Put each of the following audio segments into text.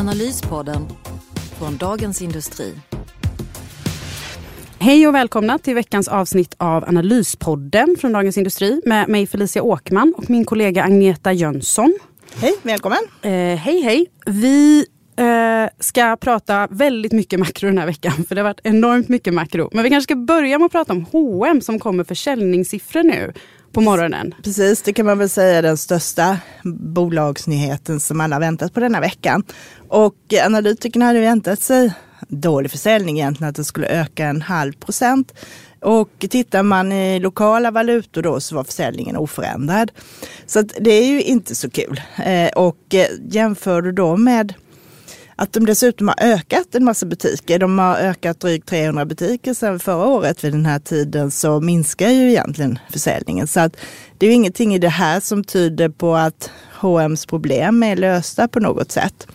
Analyspodden från Dagens Industri. Hej och välkomna till veckans avsnitt av Analyspodden från Dagens Industri med mig Felicia Åkman och min kollega Agneta Jönsson. Hej, välkommen! Eh, hej hej! Vi eh, ska prata väldigt mycket makro den här veckan för det har varit enormt mycket makro. Men vi kanske ska börja med att prata om H&M som kommer försäljningssiffror nu på morgonen. Precis, det kan man väl säga är den största bolagsnyheten som alla väntat på denna veckan. Och analytikerna hade väntat sig dålig försäljning egentligen, att det skulle öka en halv procent. Och tittar man i lokala valutor då så var försäljningen oförändrad. Så det är ju inte så kul. Eh, och eh, jämför du då med att de dessutom har ökat en massa butiker. De har ökat drygt 300 butiker sedan förra året vid den här tiden så minskar ju egentligen försäljningen. Så att det är ju ingenting i det här som tyder på att H&M's problem är lösta på något sätt.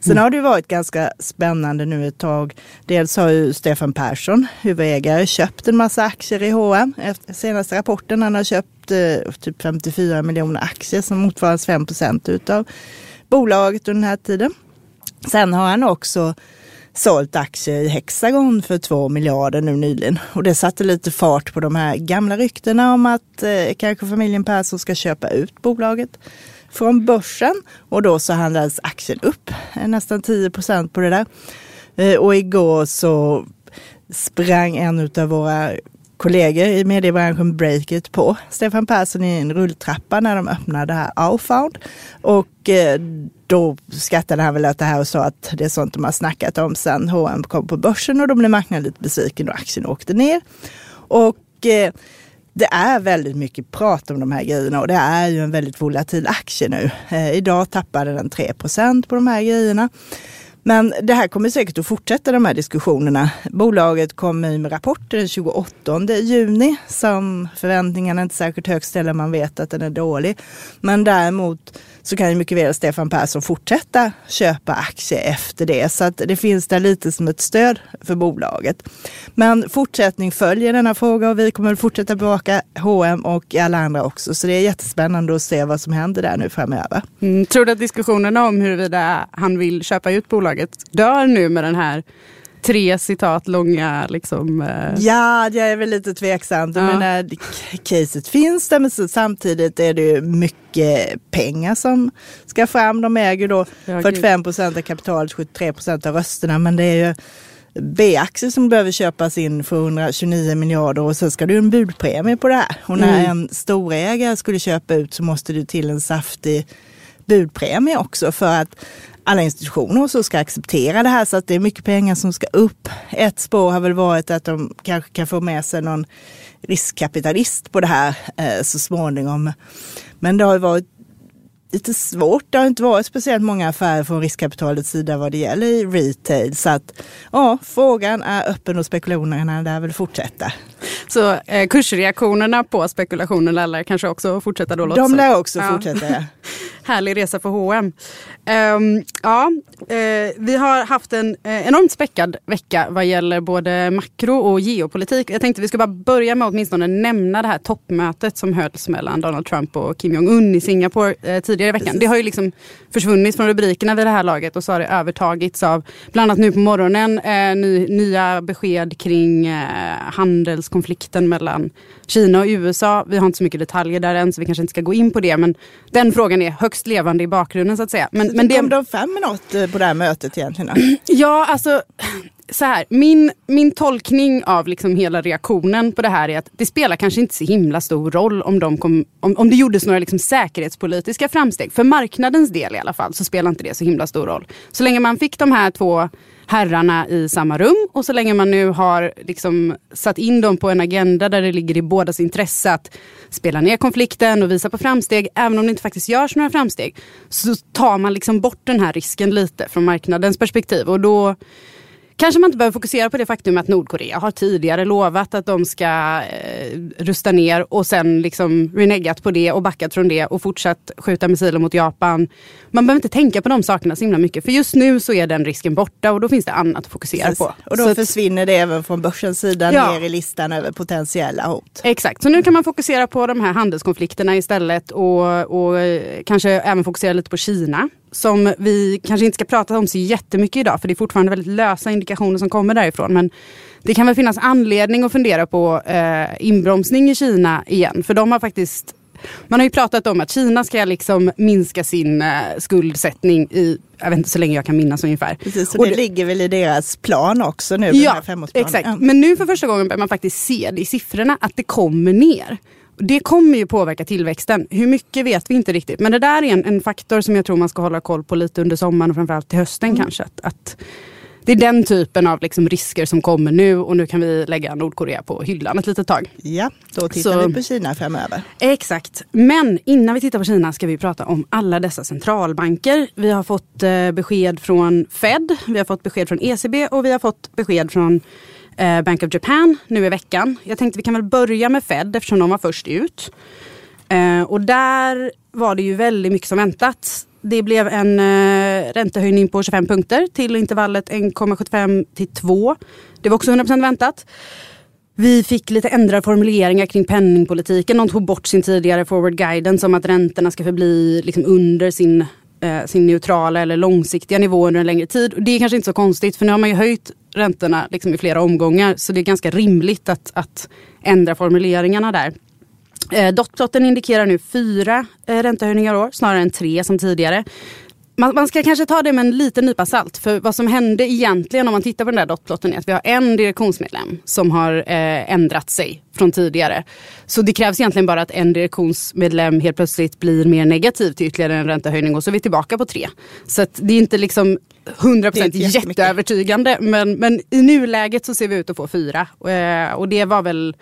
Sen har det varit ganska spännande nu ett tag. Dels har ju Stefan Persson, huvudägare, köpt en massa aktier i H&M. Efter senaste rapporten han har köpt eh, typ 54 miljoner aktier som motsvarar 5 procent utav bolaget under den här tiden. Sen har han också sålt aktier i Hexagon för 2 miljarder nu nyligen. Och det satte lite fart på de här gamla ryktena om att eh, kanske familjen Persson ska köpa ut bolaget från börsen. Och då så handlades aktien upp eh, nästan 10 procent på det där. Eh, och igår så sprang en av våra kollegor i mediebranschen Breakit på Stefan Persson i en rulltrappa när de öppnade det här Aufound. Och eh, då skrattade han väl åt det här och sa att det är sånt de har snackat om sen H&M kom på börsen och då blev marknaden lite besviken och aktien åkte ner. Och eh, det är väldigt mycket prat om de här grejerna och det är ju en väldigt volatil aktie nu. Eh, idag tappade den 3% på de här grejerna. Men det här kommer säkert att fortsätta de här diskussionerna. Bolaget kommer med rapporter den 28 juni som förväntningarna är inte särskilt högt ställda. Man vet att den är dålig. Men däremot så kan ju mycket väl Stefan Persson fortsätta köpa aktier efter det. Så att det finns där lite som ett stöd för bolaget. Men fortsättning följer denna fråga och vi kommer att fortsätta bevaka H&M och alla andra också. Så det är jättespännande att se vad som händer där nu framöver. Mm, tror du att diskussionerna om huruvida han vill köpa ut bolaget dör nu med den här tre citat långa liksom... Eh... Ja, jag är väl lite tveksam. Ja. menar, caset finns där men samtidigt är det mycket pengar som ska fram. De äger då ja, 45 procent av kapitalet, 73 procent av rösterna. Men det är ju B-aktier som behöver köpas in för 129 miljarder och sen ska du en budpremie på det här. Och när mm. en storägare skulle köpa ut så måste det till en saftig budpremie också för att alla institutioner och så ska acceptera det här så att det är mycket pengar som ska upp. Ett spår har väl varit att de kanske kan få med sig någon riskkapitalist på det här eh, så småningom. Men det har varit lite svårt. Det har inte varit speciellt många affärer från riskkapitalets sida vad det gäller retail. Så att ja, frågan är öppen och spekulationerna lär väl fortsätta. Så eh, kursreaktionerna på spekulationerna lär kanske också fortsätta då? De lär också ja. fortsätta, ja. Härlig resa för H&M. Um, ja, uh, vi har haft en uh, enormt späckad vecka vad gäller både makro och geopolitik. Jag tänkte vi ska bara börja med att åtminstone nämna det här toppmötet som hölls mellan Donald Trump och Kim Jong-Un i Singapore uh, tidigare i veckan. Det har ju liksom försvunnit från rubrikerna vid det här laget och så har det övertagits av bland annat nu på morgonen ny, nya besked kring handelskonflikten mellan Kina och USA. Vi har inte så mycket detaljer där än så vi kanske inte ska gå in på det men den frågan är högst levande i bakgrunden så att säga. Men, men det, kom de fram med något eh, på det här mötet egentligen? Ja, alltså så här, min, min tolkning av liksom hela reaktionen på det här är att det spelar kanske inte så himla stor roll om, de kom, om, om det gjordes några liksom säkerhetspolitiska framsteg. För marknadens del i alla fall så spelar inte det så himla stor roll. Så länge man fick de här två herrarna i samma rum och så länge man nu har liksom satt in dem på en agenda där det ligger i bådas intresse att spela ner konflikten och visa på framsteg, även om det inte faktiskt görs några framsteg, så tar man liksom bort den här risken lite från marknadens perspektiv. Och då Kanske man inte behöver fokusera på det faktum att Nordkorea har tidigare lovat att de ska eh, rusta ner och sen liksom renegat på det och backat från det och fortsatt skjuta missiler mot Japan. Man behöver inte tänka på de sakerna så himla mycket för just nu så är den risken borta och då finns det annat att fokusera Precis. på. Och då så försvinner det även från börsens sida ja. ner i listan över potentiella hot. Exakt, så nu kan man fokusera på de här handelskonflikterna istället och, och eh, kanske även fokusera lite på Kina som vi kanske inte ska prata om så jättemycket idag för det är fortfarande väldigt lösa indikationer som kommer därifrån. Men det kan väl finnas anledning att fundera på eh, inbromsning i Kina igen. För de har faktiskt man har ju pratat om att Kina ska liksom minska sin eh, skuldsättning i, jag vet inte så länge jag kan minnas ungefär. Precis, så det, det ligger väl i deras plan också nu? Ja, exakt. Men nu för första gången börjar man faktiskt se det i siffrorna att det kommer ner. Det kommer ju påverka tillväxten. Hur mycket vet vi inte riktigt. Men det där är en, en faktor som jag tror man ska hålla koll på lite under sommaren och framförallt till hösten mm. kanske. Att, att, det är den typen av liksom risker som kommer nu och nu kan vi lägga Nordkorea på hyllan ett litet tag. Ja, då tittar Så, vi på Kina framöver. Exakt. Men innan vi tittar på Kina ska vi prata om alla dessa centralbanker. Vi har fått eh, besked från Fed, vi har fått besked från ECB och vi har fått besked från Eh, Bank of Japan nu i veckan. Jag tänkte vi kan väl börja med Fed eftersom de var först ut. Eh, och där var det ju väldigt mycket som väntat. Det blev en eh, räntehöjning på 25 punkter till intervallet 1,75 till 2. Det var också 100% väntat. Vi fick lite ändrade formuleringar kring penningpolitiken. De tog bort sin tidigare forward guidance om att räntorna ska förbli liksom under sin, eh, sin neutrala eller långsiktiga nivå under en längre tid. Och det är kanske inte så konstigt för nu har man ju höjt räntorna liksom i flera omgångar. Så det är ganska rimligt att, att ändra formuleringarna där. Eh, Dotplotten indikerar nu fyra eh, räntehöjningar i år, snarare än tre som tidigare man, man, ska kanske ta det med en liten nypa salt. För vad som hände egentligen om man tittar på den där dotplotten är att vi har en direktionsmedlem som har eh, ändrat sig från tidigare. Så det krävs egentligen bara att en direktionsmedlem helt plötsligt blir mer negativ till ytterligare en räntehöjning och så är vi tillbaka på tre. Så det är inte liksom 100% jätteövertygande men, men i nuläget så ser vi ut att få fyra. Eh, och det var väl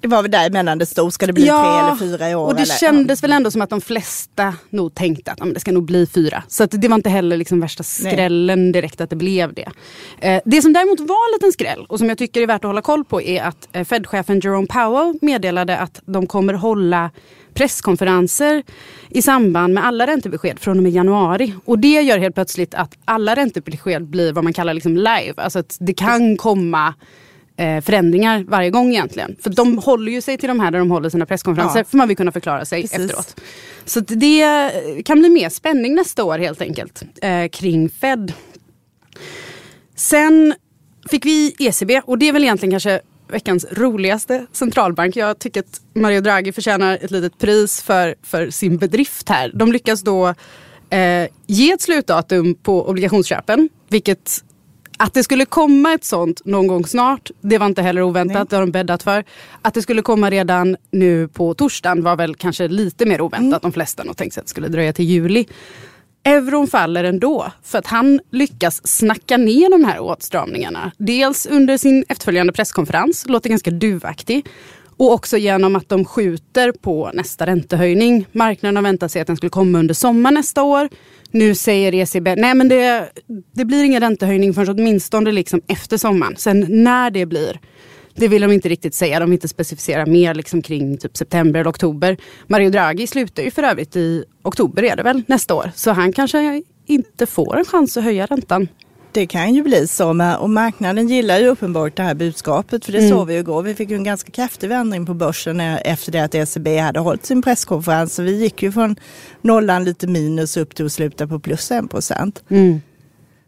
det var väl däremellan det stod, ska det bli ja, tre eller fyra i år? och det eller? kändes väl ändå som att de flesta nog tänkte att det ska nog bli fyra. Så det var inte heller liksom värsta skrällen Nej. direkt att det blev det. Eh, det som däremot var en liten skräll och som jag tycker är värt att hålla koll på är att eh, Fed-chefen Jerome Powell meddelade att de kommer hålla presskonferenser i samband med alla räntebesked från och med januari. Och det gör helt plötsligt att alla räntebesked blir vad man kallar liksom live. Alltså att det kan komma förändringar varje gång egentligen. För de håller ju sig till de här där de håller sina presskonferenser ja. för man vill kunna förklara sig Precis. efteråt. Så det kan bli mer spänning nästa år helt enkelt eh, kring Fed. Sen fick vi ECB och det är väl egentligen kanske veckans roligaste centralbank. Jag tycker att Mario Draghi förtjänar ett litet pris för, för sin bedrift här. De lyckas då eh, ge ett slutdatum på obligationsköpen, vilket att det skulle komma ett sånt någon gång snart, det var inte heller oväntat. Nej. Det har de bäddat för. Att det skulle komma redan nu på torsdagen var väl kanske lite mer oväntat. Mm. De flesta nog tänkte sig att det skulle dröja till juli. Euron faller ändå för att han lyckas snacka ner de här åtstramningarna. Dels under sin efterföljande presskonferens, låter ganska duvaktig. Och också genom att de skjuter på nästa räntehöjning. Marknaden har väntat sig att den skulle komma under sommar nästa år. Nu säger ECB, nej men det, det blir ingen räntehöjning förrän åtminstone liksom efter sommaren. Sen när det blir, det vill de inte riktigt säga. De vill inte specificera mer liksom kring typ september eller oktober. Mario Draghi slutar ju för övrigt i oktober är det väl nästa år. Så han kanske inte får en chans att höja räntan. Det kan ju bli så och marknaden gillar ju uppenbart det här budskapet för det mm. såg vi ju igår. Vi fick ju en ganska kraftig vändning på börsen efter det att ECB hade hållit sin presskonferens. Så vi gick ju från nollan lite minus upp till att sluta på plus en procent. Mm.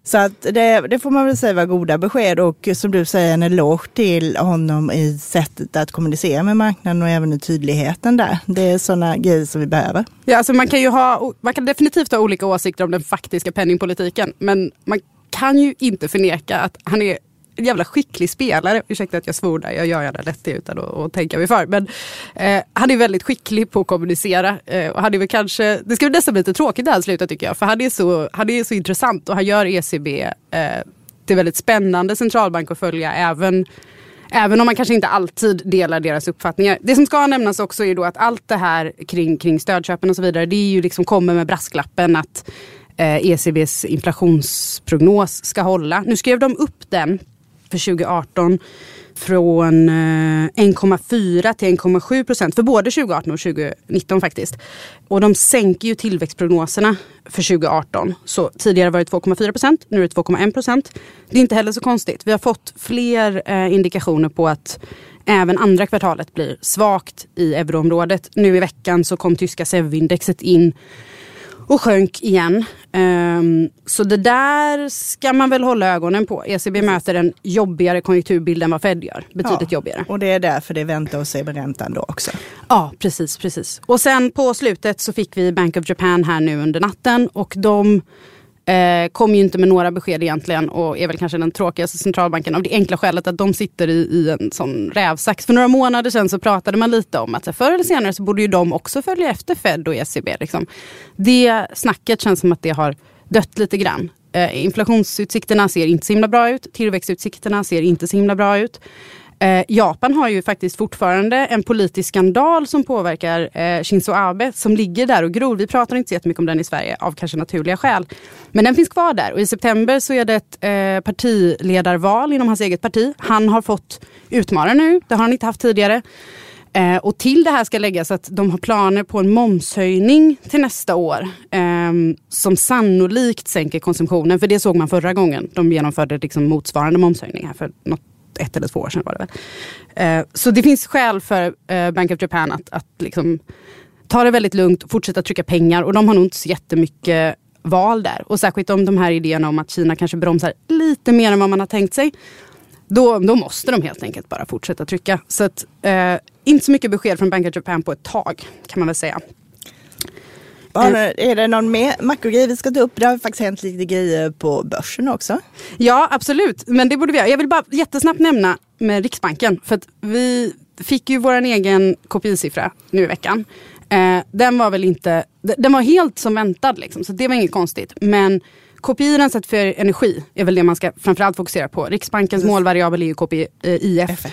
Så att det, det, får man väl säga var goda besked och som du säger en eloge till honom i sättet att kommunicera med marknaden och även i tydligheten där. Det är sådana grejer som vi behöver. Ja, alltså man, kan ju ha, man kan definitivt ha olika åsikter om den faktiska penningpolitiken men man kan ju inte förneka att han är en jävla skicklig spelare. Ursäkta att jag svor där, jag gör gärna lätt det utan att, att tänka mig för. Men eh, han är väldigt skicklig på att kommunicera. Eh, och han är väl kanske, det ska nästan bli lite tråkigt när han slutar tycker jag. För han är så, han är så intressant och han gör ECB eh, till väldigt spännande centralbank att följa. Även, även om man kanske inte alltid delar deras uppfattningar. Det som ska nämnas också är då att allt det här kring, kring stödköpen och så vidare. Det är ju liksom kommer med brasklappen att Eh, ECBs inflationsprognos ska hålla. Nu skrev de upp den för 2018 från eh, 1,4 till 1,7 procent för både 2018 och 2019 faktiskt. Och de sänker ju tillväxtprognoserna för 2018. Så tidigare var det 2,4 procent, nu är det 2,1 procent. Det är inte heller så konstigt. Vi har fått fler eh, indikationer på att även andra kvartalet blir svagt i euroområdet. Nu i veckan så kom tyska SEV-indexet in och sjönk igen. Um, så det där ska man väl hålla ögonen på. ECB möter en jobbigare konjunkturbild än vad Fed gör. Betydligt ja, jobbigare. Och det är därför det väntar och se med räntan då också. Ja, precis, precis. Och sen på slutet så fick vi Bank of Japan här nu under natten och de Eh, kom ju inte med några besked egentligen och är väl kanske den tråkigaste centralbanken av det enkla skälet att de sitter i, i en sån rävsax. För några månader sedan så pratade man lite om att så förr eller senare så borde ju de också följa efter Fed och ECB. Liksom. Det snacket känns som att det har dött lite grann. Eh, inflationsutsikterna ser inte så himla bra ut. Tillväxtutsikterna ser inte så himla bra ut. Eh, Japan har ju faktiskt fortfarande en politisk skandal som påverkar eh, Shinzo Abe som ligger där och gror. Vi pratar inte så jättemycket om den i Sverige av kanske naturliga skäl. Men den finns kvar där och i september så är det ett eh, partiledarval inom hans eget parti. Han har fått utmana nu, det har han inte haft tidigare. Eh, och till det här ska läggas att de har planer på en momshöjning till nästa år. Eh, som sannolikt sänker konsumtionen. För det såg man förra gången. De genomförde liksom motsvarande momshöjning här för något ett eller två år sedan var det väl. Eh, så det finns skäl för eh, Bank of Japan att, att liksom ta det väldigt lugnt och fortsätta trycka pengar. Och de har nog inte så jättemycket val där. Och särskilt om de här idéerna om att Kina kanske bromsar lite mer än vad man har tänkt sig. Då, då måste de helt enkelt bara fortsätta trycka. Så att, eh, inte så mycket besked från Bank of Japan på ett tag kan man väl säga. Har, är det någon mer makrogrej vi ska ta upp? Det har faktiskt hänt lite grejer på börsen också. Ja absolut, men det borde vi göra. Jag vill bara jättesnabbt nämna med Riksbanken. För att vi fick ju vår egen KPI-siffra nu i veckan. Eh, den var väl inte, den var helt som väntad liksom, så det var inget konstigt. Men KPI rensat för energi är väl det man ska framförallt fokusera på. Riksbankens målvariabel är ju KPI eh, IF. Och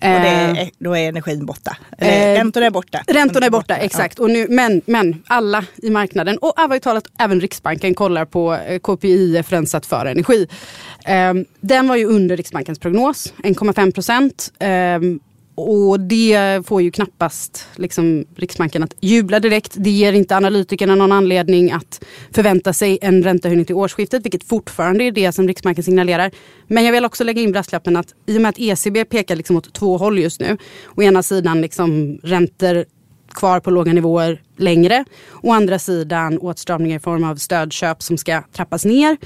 är, eh, då är energin borta. Eller, eh, räntorna är borta. Räntorna är borta, exakt. Ja. Och nu, men, men alla i marknaden och allvarligt talat även Riksbanken kollar på eh, KPI rensat för energi. Eh, den var ju under Riksbankens prognos, 1,5 procent. Eh, och det får ju knappast liksom, Riksbanken att jubla direkt. Det ger inte analytikerna någon anledning att förvänta sig en räntehöjning till årsskiftet, vilket fortfarande är det som Riksbanken signalerar. Men jag vill också lägga in brasklappen att i och med att ECB pekar liksom åt två håll just nu. Å ena sidan liksom räntor kvar på låga nivåer längre. Å andra sidan åtstramningar i form av stödköp som ska trappas ner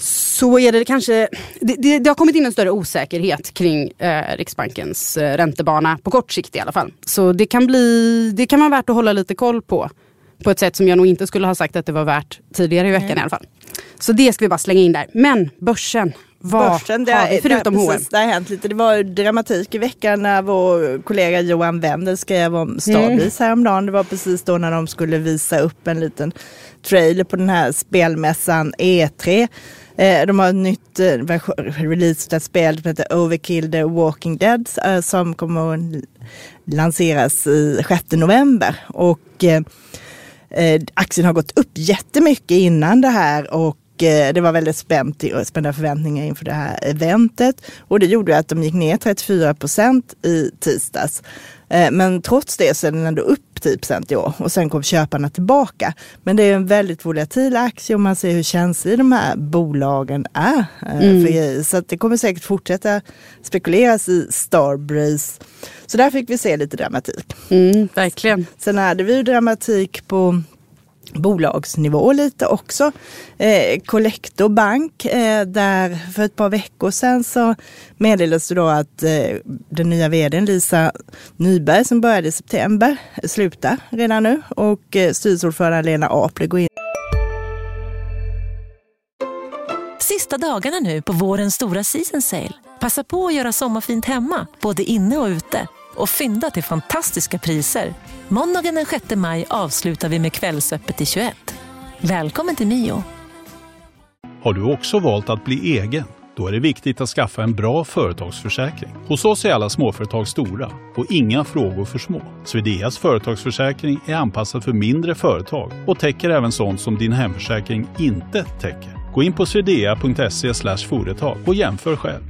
så är det kanske, det, det, det, har kommit in en större osäkerhet kring eh, Riksbankens eh, räntebana på kort sikt i alla fall. Så det kan, bli, det kan vara värt att hålla lite koll på. På ett sätt som jag nog inte skulle ha sagt att det var värt tidigare i veckan mm. i alla fall. Så det ska vi bara slänga in där. Men börsen, vad Börsen, det har vi förutom det, precis, det har hänt lite. Det var dramatik i veckan när vår kollega Johan Wendel skrev om Starbreeze mm. häromdagen. Det var precis då när de skulle visa upp en liten trailer på den här spelmässan E3 Eh, Eh, de har ett nytt eh, spel som heter Overkill the Walking Dead eh, som kommer att lanseras 6 november. Och eh, aktien har gått upp jättemycket innan det här och det var väldigt spänt, spända förväntningar inför det här eventet. Och det gjorde att de gick ner 34 procent i tisdags. Men trots det så är den ändå upp 10 i år och sen kom köparna tillbaka. Men det är en väldigt volatil aktie och man ser hur känsliga de här bolagen är eh, mm. för grejer. Så det kommer säkert fortsätta spekuleras i Starbreeze. Så där fick vi se lite dramatik. Mm, verkligen. Sen hade vi ju dramatik på bolagsnivå lite också. Eh, Collector Bank, eh, där för ett par veckor sedan så meddelades det då att eh, den nya vdn Lisa Nyberg som började i september slutar redan nu och eh, styrelseordförande Lena Apler går in sista dagarna nu på vårens stora season sale. Passa på att göra sommarfint hemma, både inne och ute. Och fynda till fantastiska priser. Måndagen den 6 maj avslutar vi med Kvällsöppet i 21. Välkommen till Mio. Har du också valt att bli egen? Då är det viktigt att skaffa en bra företagsförsäkring. Hos oss är alla småföretag stora och inga frågor för små. Swedeas företagsförsäkring är anpassad för mindre företag och täcker även sånt som din hemförsäkring inte täcker. Gå in på swedea.se företag och jämför själv.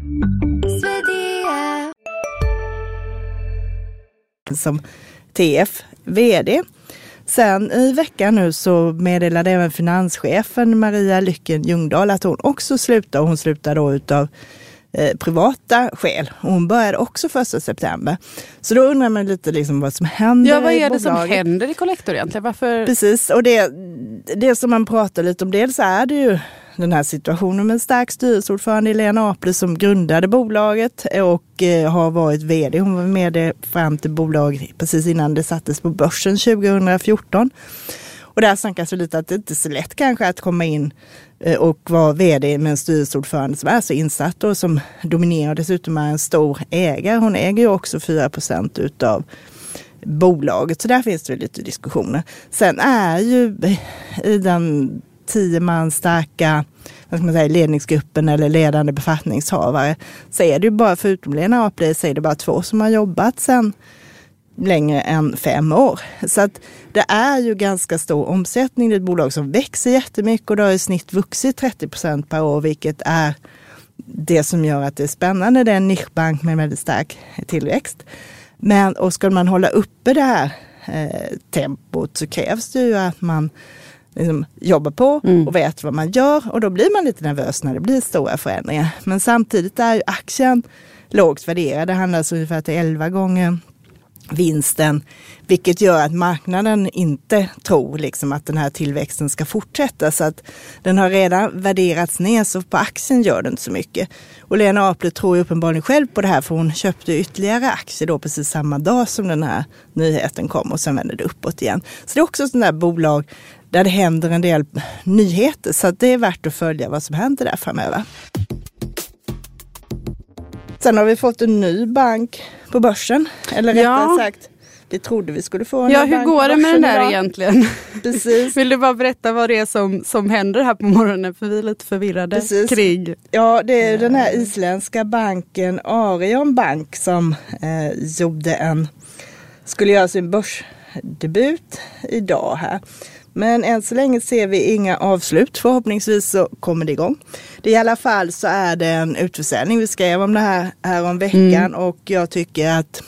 Som TF VD. Sen i veckan nu så meddelade även finanschefen Maria Lycken Ljungdahl att hon också slutar. Hon slutar då utav eh, privata skäl. Hon började också första september. Så då undrar man lite liksom vad som händer Ja, vad är i det som händer i Collector egentligen? Varför? Precis, och det, det som man pratar lite om, dels är det ju den här situationen med en stark styrelseordförande Lena Aple, som grundade bolaget och eh, har varit vd. Hon var med det fram till bolaget precis innan det sattes på börsen 2014. Och där snackas det lite att det inte är så lätt kanske att komma in eh, och vara vd med en styrelseordförande som är så insatt och som dominerar och dessutom är en stor ägare. Hon äger ju också 4 procent utav bolaget. Så där finns det lite diskussioner. Sen är ju i den tio man starka vad ska man säga, ledningsgruppen eller ledande befattningshavare så är det ju bara, förutom Lena Apli, så är det bara två som har jobbat sedan längre än fem år. Så att det är ju ganska stor omsättning. Det är ett bolag som växer jättemycket och det har i snitt vuxit 30 procent per år, vilket är det som gör att det är spännande. Det är en nischbank med väldigt stark tillväxt. Men och ska man hålla uppe det här eh, tempot så krävs det ju att man liksom jobbar på och vet vad man gör och då blir man lite nervös när det blir stora förändringar. Men samtidigt är ju aktien lågt värderad. Det handlar alltså ungefär till 11 gånger vinsten, vilket gör att marknaden inte tror liksom att den här tillväxten ska fortsätta. Så att den har redan värderats ner, så på aktien gör det inte så mycket. Och Lena Apel tror ju uppenbarligen själv på det här, för hon köpte ytterligare aktier då precis samma dag som den här nyheten kom och sen vände det uppåt igen. Så det är också ett sånt där bolag där det händer en del nyheter, så det är värt att följa vad som händer där framöver. Sen har vi fått en ny bank på börsen. Eller rättare Ja. sagt, det trodde vi skulle få en Ja, hur går det med den där idag. egentligen? Precis. Vill du bara berätta vad det är som, som händer här på morgonen? För vi är lite förvirrade Precis. kring. Ja, det är den här isländska banken Arion Bank som eh, gjorde en, skulle göra sin börsdebut idag här. Men än så länge ser vi inga avslut. Förhoppningsvis så kommer det igång. Det I alla fall så är det en utförsäljning. Vi skrev om det här, här om veckan och jag tycker att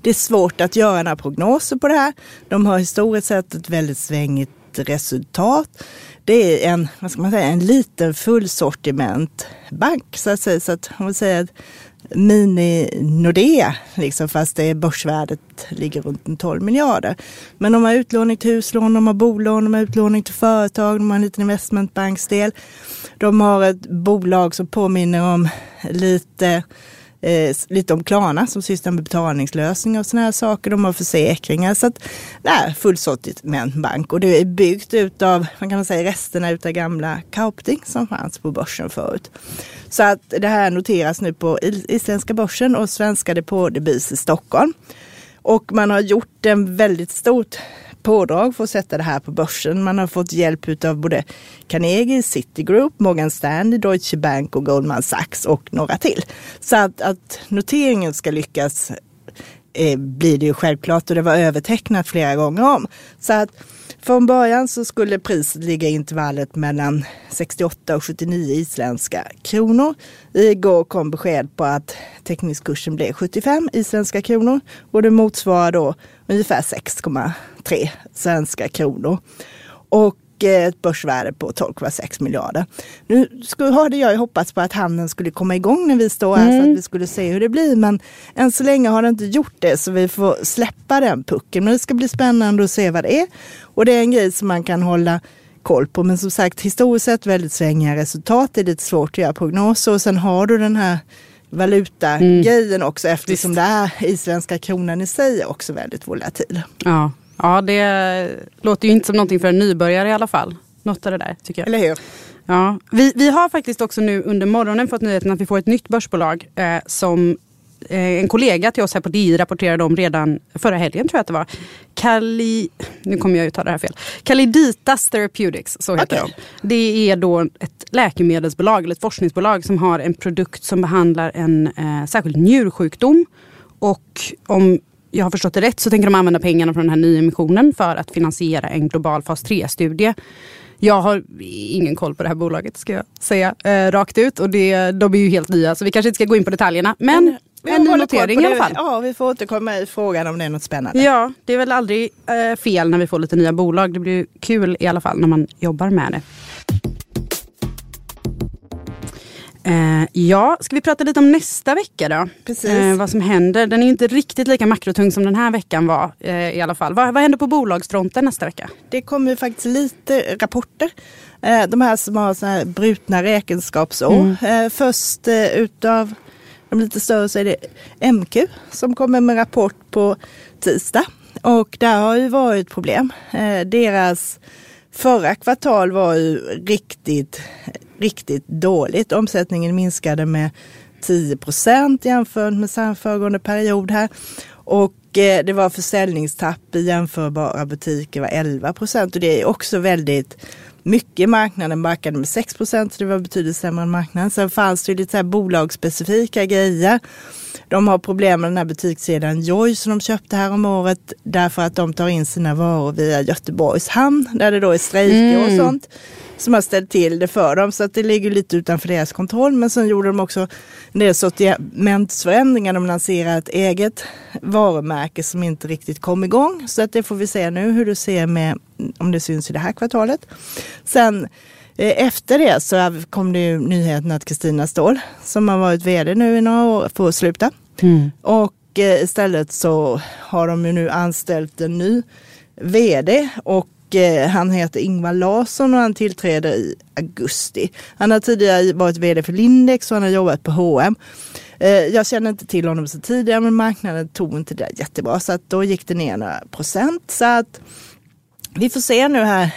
det är svårt att göra några prognoser på det här. De har historiskt sett ett väldigt svängigt resultat. Det är en, vad ska man säga, en liten fullsortimentbank så att säga. Så att om man säger att mini-Nordea, liksom, fast det är börsvärdet ligger runt 12 miljarder. Men de har utlåning till huslån, de har bolån, de har utlåning till företag, de har en liten investmentbanksdel. De har ett bolag som påminner om lite eh, lite om Klarna som sysslar med betalningslösningar och sådana här saker. De har försäkringar. Så att det är fullsortimentbank och det är byggt utav, vad kan man säga, resterna utav gamla Kaupting som fanns på börsen förut. Så att det här noteras nu på isländska börsen och svenska depådebis i Stockholm. Och man har gjort en väldigt stort pådrag för att sätta det här på börsen. Man har fått hjälp av både Carnegie, Citigroup, Morgan Stanley, Deutsche Bank och Goldman Sachs och några till. Så att, att noteringen ska lyckas eh, blir det ju självklart och det var övertecknat flera gånger om. Så att från början så skulle priset ligga i intervallet mellan 68 och 79 isländska kronor. Igår kom besked på att teckningskursen blev 75 isländska kronor och det motsvarar då ungefär 6,3 svenska kronor. Och ett börsvärde på 12,6 miljarder. Nu skulle, hade jag ju hoppats på att handeln skulle komma igång när vi står här så att vi skulle se hur det blir. Men än så länge har det inte gjort det så vi får släppa den pucken. Men det ska bli spännande att se vad det är. Och det är en grej som man kan hålla koll på. Men som sagt historiskt sett väldigt svängiga resultat. Det är lite svårt att göra prognoser. Och sen har du den här valutagrejen också eftersom det är isländska kronan i sig är också väldigt volatil. Ja. Ja, det låter ju inte som någonting för en nybörjare i alla fall. Något av det där tycker jag. Eller hur? Ja, vi, vi har faktiskt också nu under morgonen fått nyheten att vi får ett nytt börsbolag eh, som eh, en kollega till oss här på DI rapporterade om redan förra helgen tror jag att det var. Kali, nu kommer jag uttala det här fel. Kaliditas Therapeutics, så heter Okej. de. Det är då ett läkemedelsbolag eller ett forskningsbolag som har en produkt som behandlar en eh, särskild njursjukdom. Och om jag har förstått det rätt så tänker de använda pengarna från den här nyemissionen för att finansiera en global fas 3-studie. Jag har ingen koll på det här bolaget ska jag säga eh, rakt ut och det, de är ju helt nya så vi kanske inte ska gå in på detaljerna. Men, Vi en ny notering i alla fall. Ja, vi får återkomma i frågan om det är något spännande. Ja, det är väl aldrig eh, fel när vi får lite nya bolag. Det blir kul i alla fall när man jobbar med det. Eh, ja, ska vi prata lite om nästa vecka då? Precis. Eh, vad som händer. Den är inte riktigt lika makrotung som den här veckan var eh, i alla fall. Vad, vad händer på bolagsfronten nästa vecka? Det kommer ju faktiskt lite rapporter. Eh, De här som har så här brutna räkenskapsår. Eh, Först eh, utav de lite större så är det MQ som kommer med rapport på tisdag. Och där har ju varit problem. Deras förra kvartal var ju riktigt, riktigt dåligt. Omsättningen minskade med 10 procent jämfört med samma föregående period här. Och eh, det var försäljningstapp i jämförbara butiker var 11 procent och det är också väldigt mycket. Marknaden backade med 6 procent, så det var betydligt sämre än marknaden. Sen fanns det ju lite så här bolagsspecifika grejer. De har problem med den här butikskedjan Joy som de köpte här om året därför att de tar in sina varor via Göteborgs hamn där det då är strejker och sånt som har ställt till det för dem. Så att det ligger lite utanför deras kontroll. Men sen gjorde de också en del sortimentsförändringar. De lanserade ett eget varumärke som inte riktigt kom igång. Så att det får vi se nu hur det ser med om det syns i det här kvartalet. Sen efter det så kom det ju nyheten att Kristina Ståhl som har varit vd nu i några år får sluta. Och eh, istället så har de ju nu anställt en ny vd och eh, han heter Ingvar Larsson och han tillträder i augusti. Han har tidigare varit vd för Lindex och han har jobbat på H&M. Eh, Jag känner inte till honom så tidigare men marknaden tog inte det jättebra så att då gick det ner några procent. Så att vi får se nu här.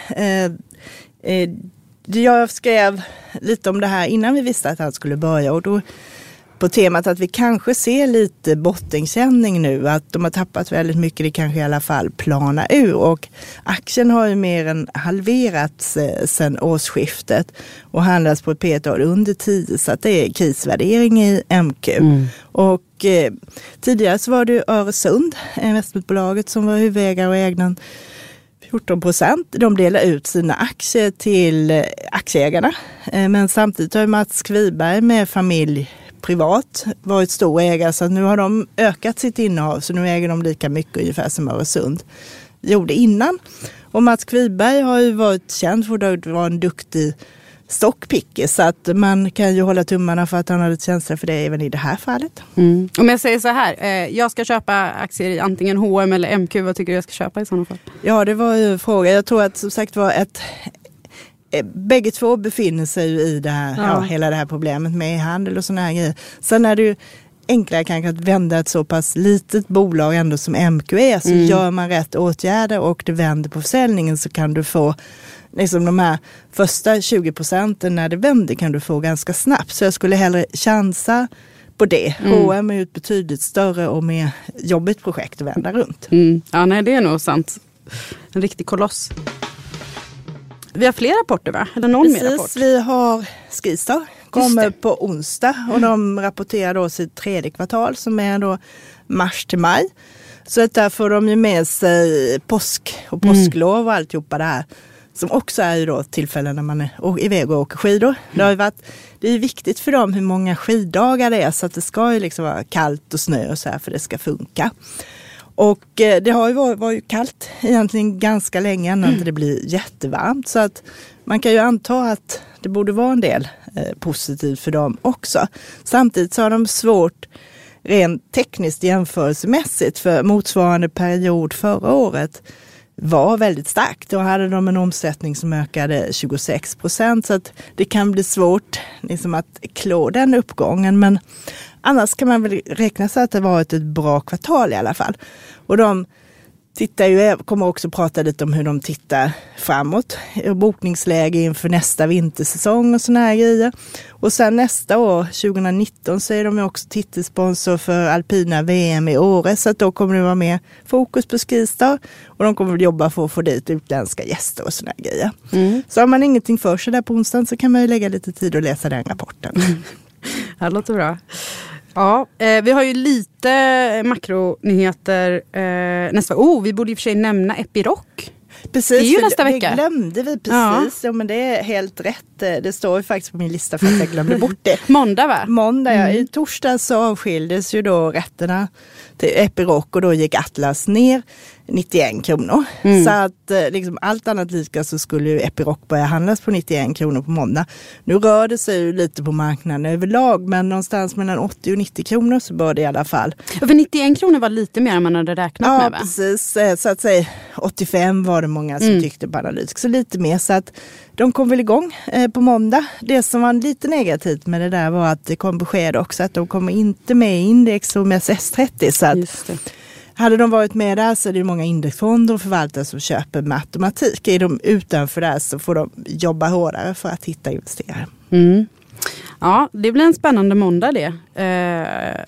Jag skrev lite om det här innan vi visste att han skulle börja och då på temat att vi kanske ser lite bottenkänning nu, att de har tappat väldigt mycket, det kanske i alla fall plana ur. Och aktien har ju mer än halverats eh, sedan årsskiftet och handlas på ett P tal under 10 så att det är krisvärdering i MQ. Och eh, tidigare så var det Öresund, investmentbolaget som var huvudägare och ägde en 14 procent. De delar ut sina aktier till eh, aktieägarna. Eh, men samtidigt har ju Mats Kviberg med familj privat varit stor ägare så nu har de ökat sitt innehav så nu äger de lika mycket ungefär som Öresund gjorde innan. Och Mats Kviberg har ju varit känd för att vara en duktig stockpicker så att man kan ju hålla tummarna för att han har lite känsla för det även i det här fallet. Mm. Om jag säger så här, eh, jag ska köpa aktier i antingen H&M eller MQ, vad tycker du jag ska köpa i sådana fall? Ja, det var ju en fråga. Jag tror att som sagt var ett eh, Bägge två befinner sig ju i det här, ja. Ja. hela det här problemet med e-handel och sådana här grejer. Sen är det ju enklare kanske att vända ett så pass litet bolag ändå som MQ är. Så gör man rätt åtgärder och det vänder på försäljningen så kan du få liksom de här första 20 procenten när det vänder kan du få ganska snabbt. Så jag skulle hellre chansa på det. H&M är ju ett betydligt större och mer jobbigt projekt att vända runt. Mm. Ja, nej det är nog sant. En riktig koloss. Vi har fler rapporter va? Eller någon mer rapport? Precis, vi har Skistar kommer på onsdag och de rapporterar då sitt tredje kvartal som är då mars till maj. Så att där får de ju med sig påsk och påsklov och alltihopa det här. Som också är ju då tillfällen när man är iväg och åker skidor. Det, har ju varit, det är viktigt för dem hur många skiddagar det är så att det ska ju liksom vara kallt och snö och så här för det ska funka. Och eh, det har ju varit, var ju kallt egentligen ganska länge innan Mm. det blir jättevarmt. Så att man kan ju anta att det borde vara en del eh, positivt för dem också. Samtidigt så har de svårt rent tekniskt jämförelsemässigt för motsvarande period förra året var väldigt starkt. Då hade de en omsättning som ökade 26 procent så att det kan bli svårt liksom att klå den uppgången. Men annars kan man väl räkna sig att det varit ett bra kvartal i alla fall. Och de tittar ju, kommer också prata lite om hur de tittar framåt. Bokningsläge inför nästa vintersäsong och såna här grejer. Och sen nästa år, 2019, så är de också titelsponsor för alpina VM i Åre. Så att då kommer det vara mer fokus på Skistar. Och de kommer att jobba för att få dit utländska gäster och såna här grejer. Mm. Så har man ingenting för sig där på onsdagen så kan man ju lägga lite tid och läsa den rapporten. det låter bra. Ja, eh, vi har ju lite makronyheter eh, nästa Oh, vi borde i och för sig nämna Epiroc. Precis, det är ju nästa vecka. Det glömde vi precis. Ja. ja. men det är helt rätt. Det står ju faktiskt på min lista för att jag glömde bort det. Måndag va? Måndag ja. Mm. I torsdags så avskildes ju då rätterna till Epiroc och då gick Atlas ner 91 kronor. Mm. Så att eh, liksom, allt annat lika så skulle ju Epiroc börja handlas på 91 kronor på måndag. Nu rör det sig ju lite på marknaden överlag men någonstans mellan 80 och 90 kronor så bör det i alla fall. för 91 kronor var lite mer än man hade räknat ja, med va? Ja precis, eh, så att säga 85 var det många som mm. tyckte på Analytisk. Så lite mer så att de kom väl igång eh, på måndag. Det som var lite negativt med det där var att det kom besked också att de kommer inte med i index och med S30. Så att hade de varit med där så är det många indexfonder och förvaltare som köper med automatik. Är de utanför där så får de jobba hårdare för att hitta investerare. Mm. Ja, det blir en spännande måndag det. Eh,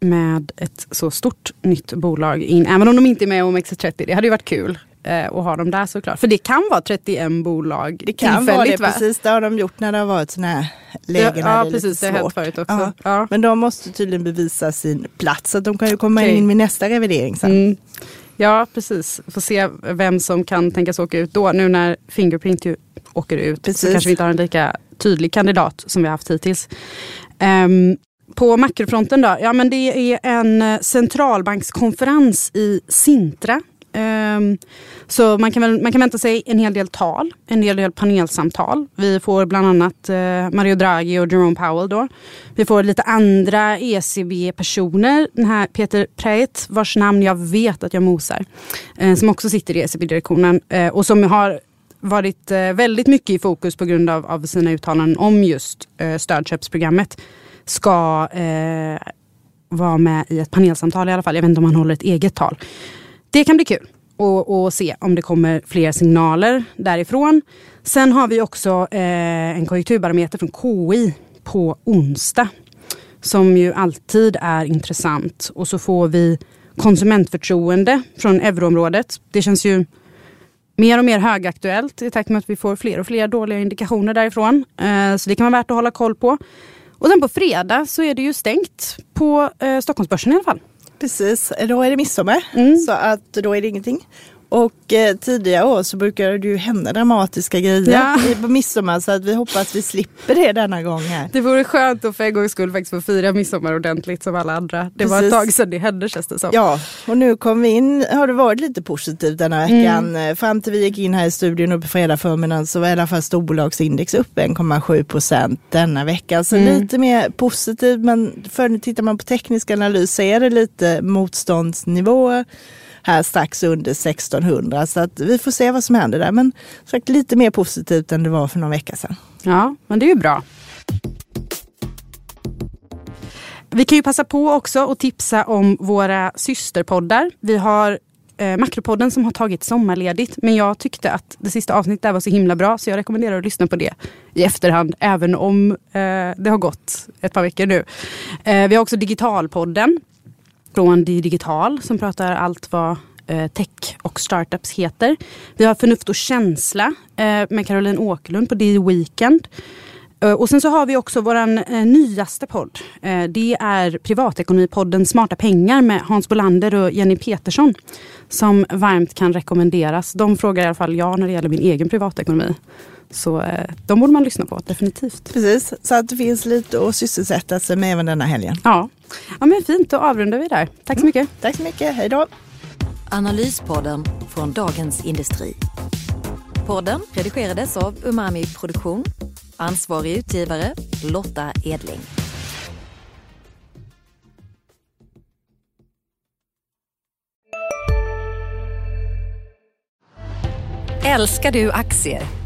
med ett så stort nytt bolag in. Även om de inte är med om OMXS30, Det hade ju varit kul eh, att ha dem där såklart. För det kan vara 31 bolag Det kan vara det, va? precis. Det har de gjort när det har varit sådana här lägen. Ja, ja precis. Det har hänt förut också. Ja. Ja. Men de måste tydligen bevisa sin plats. Så de kan ju komma okay. in med nästa revidering sen. Mm. Ja, precis. Får se vem som kan tänkas åka ut då. Nu när Fingerprint ju åker ut precis. så kanske vi inte har en lika tydlig kandidat som vi har haft hittills. Um, på makrofronten då? Ja men det är en centralbankskonferens i Sintra Ehm, så man kan, väl, man kan vänta sig en hel del tal, en hel del panelsamtal. Vi får bland annat uh, Mario Draghi och Jerome Powell då. Vi får lite andra ECB-personer. Den här Peter Preit, vars namn jag vet att jag mosar. Uh, som också sitter i ECB-direktionen uh, eh, och som har varit väldigt mycket i fokus på grund av, av sina uttalanden om just stödköpsprogrammet. Ska vara med i ett panelsamtal i alla fall. Jag vet inte om han håller ett eget tal. Det kan bli kul att se om det kommer fler signaler därifrån. Sen har vi också eh, en konjunkturbarometer från KI på onsdag. Som ju alltid är intressant. Och så får vi konsumentförtroende från euroområdet. Det känns ju mer och mer högaktuellt i takt med att vi får fler och fler dåliga indikationer därifrån. Eh, så det kan vara värt att hålla koll på. Och sen på fredag så är det ju stängt på eh, Stockholmsbörsen i alla fall. Precis, då är det midsommar. Mm. Så att då är det ingenting. Och eh, tidigare år så brukar det ju hända dramatiska grejer ja. på midsommar så att vi hoppas vi slipper det denna gång här. Det vore skönt att för en gångs skull faktiskt få fira midsommar ordentligt som alla andra. Det Precis. var ett tag sedan det hände känns det som. Ja, och nu kom vi in, har det varit lite positivt denna veckan. Mm. Fram till vi gick in här i studion uppe fredag förmiddagen så var i alla fall storbolagsindex upp 1,7 procent denna vecka. Så mm. lite mer positivt men för tittar man på teknisk analys så är det lite motståndsnivåer här strax under 1600. Så att vi får se vad som händer där. Men sagt, lite mer positivt än det var för någon vecka sedan. Ja, men det är ju bra. Vi kan ju passa på också att tipsa om våra systerpoddar. Vi har eh, Makropodden som har tagit sommarledigt. Men jag tyckte att det sista avsnittet där var så himla bra så jag rekommenderar att lyssna på det i efterhand. Även om eh, det har gått ett par veckor nu. Eh, vi har också Digitalpodden från Digital som pratar allt vad eh, tech och startups heter. Vi har Förnuft och känsla eh, med Caroline Åkerlund på The Weekend. Eh, och sen så har vi också vår nyaste podd. Det är privatekonomipodden Smarta pengar med Hans Bolander och Jenny Petersson. Som varmt kan rekommenderas. De frågar i alla fall jag när det gäller min egen privatekonomi. Så eh, de borde man lyssna på, definitivt. Precis, så att det finns lite att sysselsätta sig med även denna helgen. Ja, ja men fint, då avrundar vi där. Tack så mm. mycket. Mm. Tack så mycket, hej då. Analyspodden från Dagens Industri. Podden redigerades av Umami Produktion. Ansvarig utgivare Lotta Edling. Älskar du aktier?